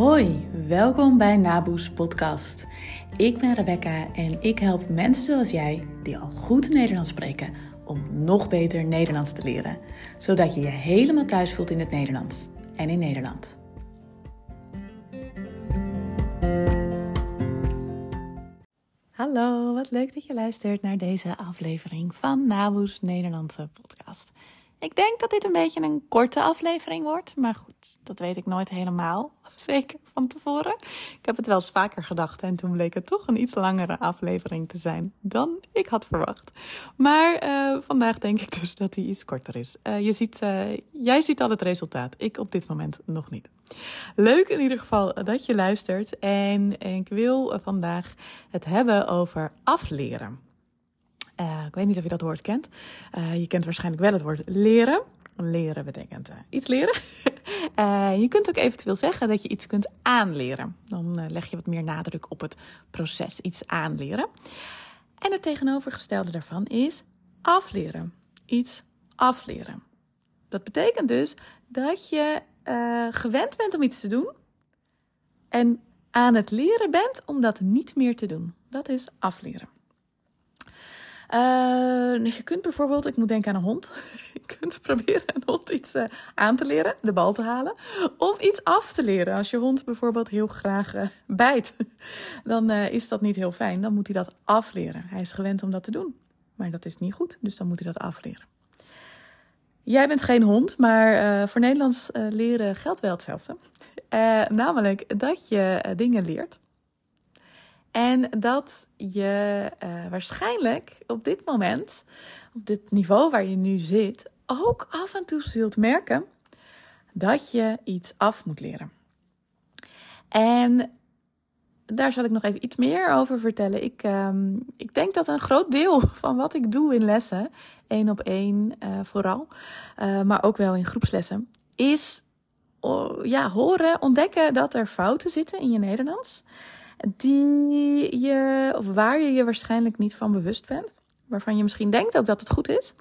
Hoi, welkom bij Naboes Podcast. Ik ben Rebecca en ik help mensen zoals jij, die al goed Nederlands spreken, om nog beter Nederlands te leren. Zodat je je helemaal thuis voelt in het Nederlands en in Nederland. Hallo, wat leuk dat je luistert naar deze aflevering van Naboes Nederlandse podcast. Ik denk dat dit een beetje een korte aflevering wordt. Maar goed, dat weet ik nooit helemaal zeker van tevoren. Ik heb het wel eens vaker gedacht en toen bleek het toch een iets langere aflevering te zijn dan ik had verwacht. Maar uh, vandaag denk ik dus dat die iets korter is. Uh, je ziet, uh, jij ziet al het resultaat. Ik op dit moment nog niet. Leuk in ieder geval dat je luistert. En ik wil vandaag het hebben over afleren. Uh, ik weet niet of je dat woord kent. Uh, je kent waarschijnlijk wel het woord leren. Leren betekent uh, iets leren. je kunt ook eventueel zeggen dat je iets kunt aanleren. Dan leg je wat meer nadruk op het proces, iets aanleren. En het tegenovergestelde daarvan is afleren. Iets afleren. Dat betekent dus dat je gewend bent om iets te doen en aan het leren bent om dat niet meer te doen. Dat is afleren. Uh, je kunt bijvoorbeeld, ik moet denken aan een hond. je kunt proberen een hond iets uh, aan te leren, de bal te halen. Of iets af te leren. Als je hond bijvoorbeeld heel graag uh, bijt, dan is dat niet heel fijn. Dan moet hij dat afleren. Hij is gewend om dat te doen. Maar dat is niet goed, dus dan moet hij dat afleren. Jij bent geen hond, maar voor Nederlands leren geldt wel hetzelfde. namelijk dat je dingen leert en dat je uh, waarschijnlijk op dit moment, op dit niveau waar je nu zit, ook af en toe zult merken dat je iets af moet leren. En daar zal ik nog even iets meer over vertellen. Ik, um, ik denk dat een groot deel van wat ik doe in lessen, één op één uh, vooral, uh, maar ook wel in groepslessen, is oh, ja, horen, ontdekken dat er fouten zitten in je Nederlands die je, of waar je je waarschijnlijk niet van bewust bent. Waarvan je misschien denkt ook dat het goed is,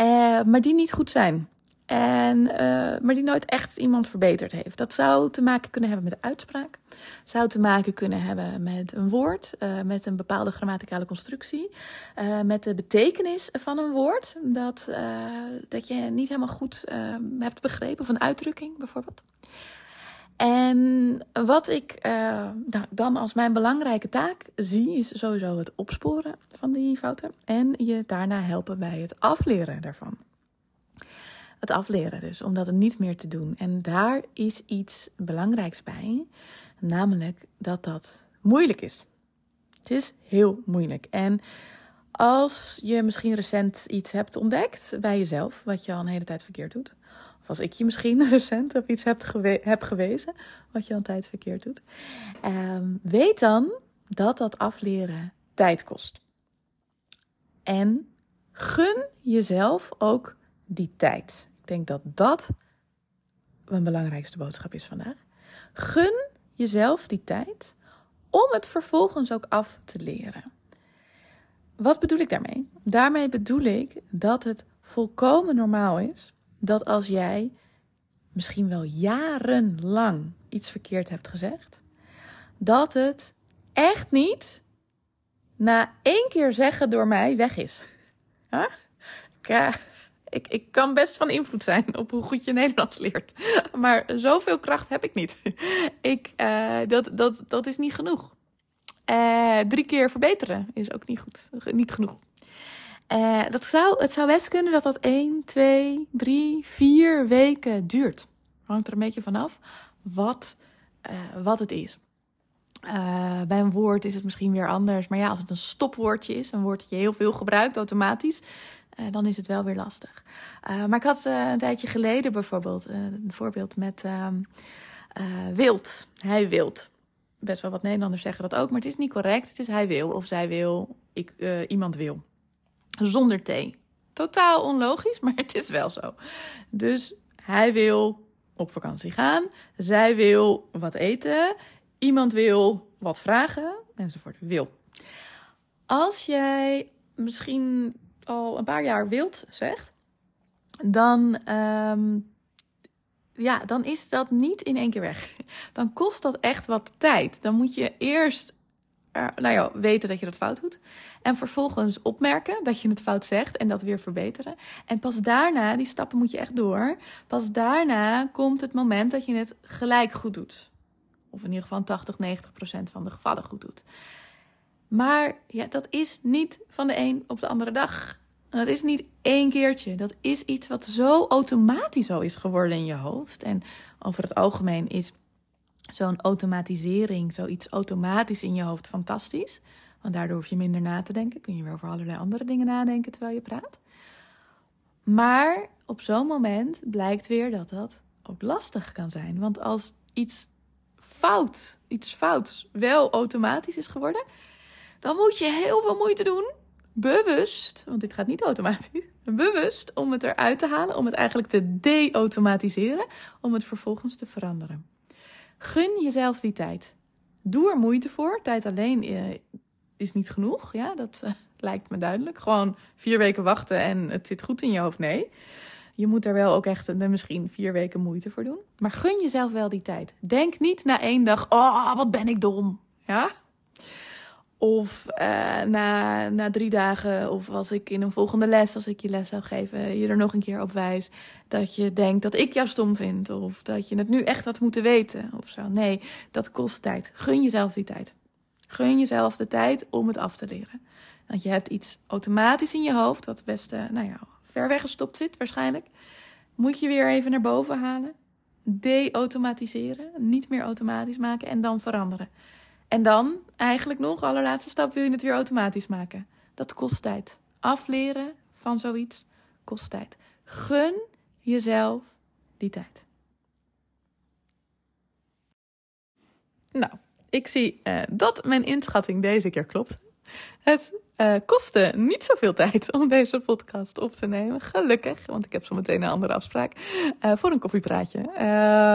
uh, maar die niet goed zijn. En, uh, maar die nooit echt iemand verbeterd heeft. Dat zou te maken kunnen hebben met de uitspraak. Zou te maken kunnen hebben met een woord, uh, met een bepaalde grammaticale constructie. Met de betekenis van een woord. Dat, dat je niet helemaal goed hebt begrepen, van uitdrukking bijvoorbeeld. En wat ik uh, dan als mijn belangrijke taak zie, is sowieso het opsporen van die fouten en je daarna helpen bij het afleren daarvan. Het afleren dus, om dat niet meer te doen. En daar is iets belangrijks bij, namelijk dat dat moeilijk is. Het is heel moeilijk. En als je misschien recent iets hebt ontdekt bij jezelf, wat je al een hele tijd verkeerd doet, of als ik je misschien recent op iets heb, gewe heb gewezen, wat je een tijd verkeerd doet. Um, weet dan dat dat afleren tijd kost. En gun jezelf ook die tijd. Ik denk dat dat mijn belangrijkste boodschap is vandaag. Gun jezelf die tijd om het vervolgens ook af te leren. Wat bedoel ik daarmee? Daarmee bedoel ik dat het volkomen normaal is dat als jij misschien wel jarenlang iets verkeerd hebt gezegd, dat het echt niet na één keer zeggen door mij weg is. Huh? Ik, ik, kan best van invloed zijn op hoe goed je Nederlands leert. Maar zoveel kracht heb ik niet. Ik, uh, dat, dat, dat is niet genoeg. Uh, drie keer verbeteren is ook niet goed. Niet genoeg. Uh, dat zou, het zou best kunnen dat dat 1, 2, 3, 4 weken duurt. Hangt er een beetje vanaf wat, uh, wat het is. Uh, bij een woord is het misschien weer anders. Maar ja, als het een stopwoordje is, een woord dat je heel veel gebruikt automatisch, dan is het wel weer lastig. maar ik had een tijdje geleden bijvoorbeeld een voorbeeld met ehm, wild. Hij wilt. Best wel wat Nederlanders zeggen dat ook, maar het is niet correct. Het is hij wil of zij wil, ik, iemand wil zonder thee. Totaal onlogisch, maar het is wel zo. Dus hij wil op vakantie gaan. Zij wil wat eten. Iemand wil wat vragen. Enzovoort. Wil. Als jij misschien al een paar jaar wilt zegt, dan um, ja, dan is dat niet in één keer weg. Dan kost dat echt wat tijd. Dan moet je eerst nou ja, weten dat je dat fout doet. En vervolgens opmerken dat je het fout zegt en dat weer verbeteren. En pas daarna, die stappen moet je echt door. Pas daarna komt het moment dat je het gelijk goed doet. Of in ieder geval 80, 90 procent van de gevallen goed doet. Maar ja, dat is niet van de een op de andere dag. Dat is niet één keertje. Dat is iets wat zo automatisch al is geworden in je hoofd. En over het algemeen is zo'n automatisering, zoiets automatisch in je hoofd fantastisch. Want daardoor hoef je minder na te denken. Kun je weer over allerlei andere dingen nadenken terwijl je praat. Maar op zo'n moment blijkt weer dat dat ook lastig kan zijn. Want als iets fout, iets fouts, wel automatisch is geworden, dan moet je heel veel moeite doen. Bewust, want dit gaat niet automatisch. Bewust om het eruit te halen, om het eigenlijk te de-automatiseren, om het vervolgens te veranderen. Gun jezelf die tijd. Doe er moeite voor. Tijd alleen eh, is niet genoeg. Ja, dat eh, lijkt me duidelijk. Gewoon vier weken wachten en het zit goed in je hoofd. Nee. Je moet er wel ook echt uh, misschien vier weken moeite voor doen. Maar gun jezelf wel die tijd. Denk niet na één dag: oh, wat ben ik dom. Ja, of uh, na, na drie dagen, of als ik in een volgende les, als ik je les zou geven, je er nog een keer op wijs. Dat je denkt dat ik jou stom vind. Of dat je het nu echt had moeten weten. Of zo. Nee, dat kost tijd. Gun jezelf die tijd. Gun jezelf de tijd om het af te leren. Want je hebt iets automatisch in je hoofd, wat best uh, nou ja, ver weggestopt zit waarschijnlijk. Moet je weer even naar boven halen. De-automatiseren. Niet meer automatisch maken en dan veranderen. En dan, eigenlijk nog, allerlaatste stap, wil je het weer automatisch maken. Dat kost tijd. Afleren van zoiets kost tijd. Gun jezelf die tijd. Nou, ik zie uh, dat mijn inschatting deze keer klopt. Het uh, kostte niet zoveel tijd om deze podcast op te nemen. Gelukkig, want ik heb zo meteen een andere afspraak uh, voor een koffiepraatje. Uh,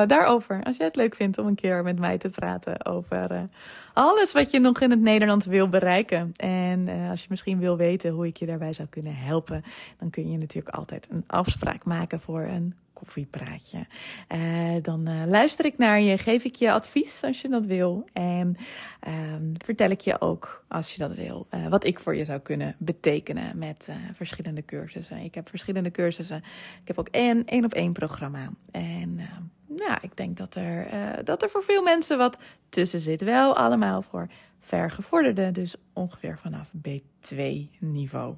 daarover, als jij het leuk vindt om een keer met mij te praten over alles wat je nog in het Nederlands wil bereiken. En als je misschien wil weten hoe ik je daarbij zou kunnen helpen, dan kun je natuurlijk altijd een afspraak maken voor een koffiepraatje. Uh, dan uh, luister ik naar je, geef ik je advies als je dat wil. En uh, vertel ik je ook, als je dat wil, uh, wat ik voor je zou kunnen betekenen met verschillende cursussen. Ik heb verschillende cursussen. Ik heb ook één één op één programma. En ja, ik denk dat er, dat er voor veel mensen wat tussen zit. Wel allemaal voor vergevorderde, dus ongeveer vanaf B2 niveau.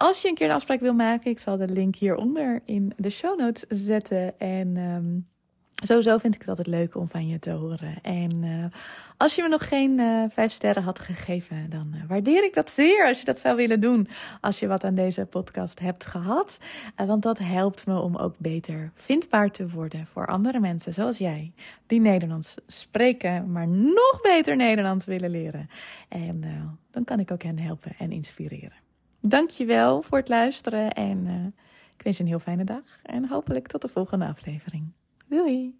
Als je een keer een afspraak wil maken, ik zal de link hieronder in de show notes zetten. En um, sowieso vind ik het altijd leuk om van je te horen. En uh, als je me nog geen uh, vijf sterren had gegeven, dan uh, waardeer ik dat zeer als je dat zou willen doen. Als je wat aan deze podcast hebt gehad. want dat helpt me om ook beter vindbaar te worden voor andere mensen zoals jij. Die Nederlands spreken, maar nog beter Nederlands willen leren. En dan kan ik ook hen helpen en inspireren. Dankjewel voor het luisteren en uh, ik wens je een heel fijne dag. En hopelijk tot de volgende aflevering. Doei!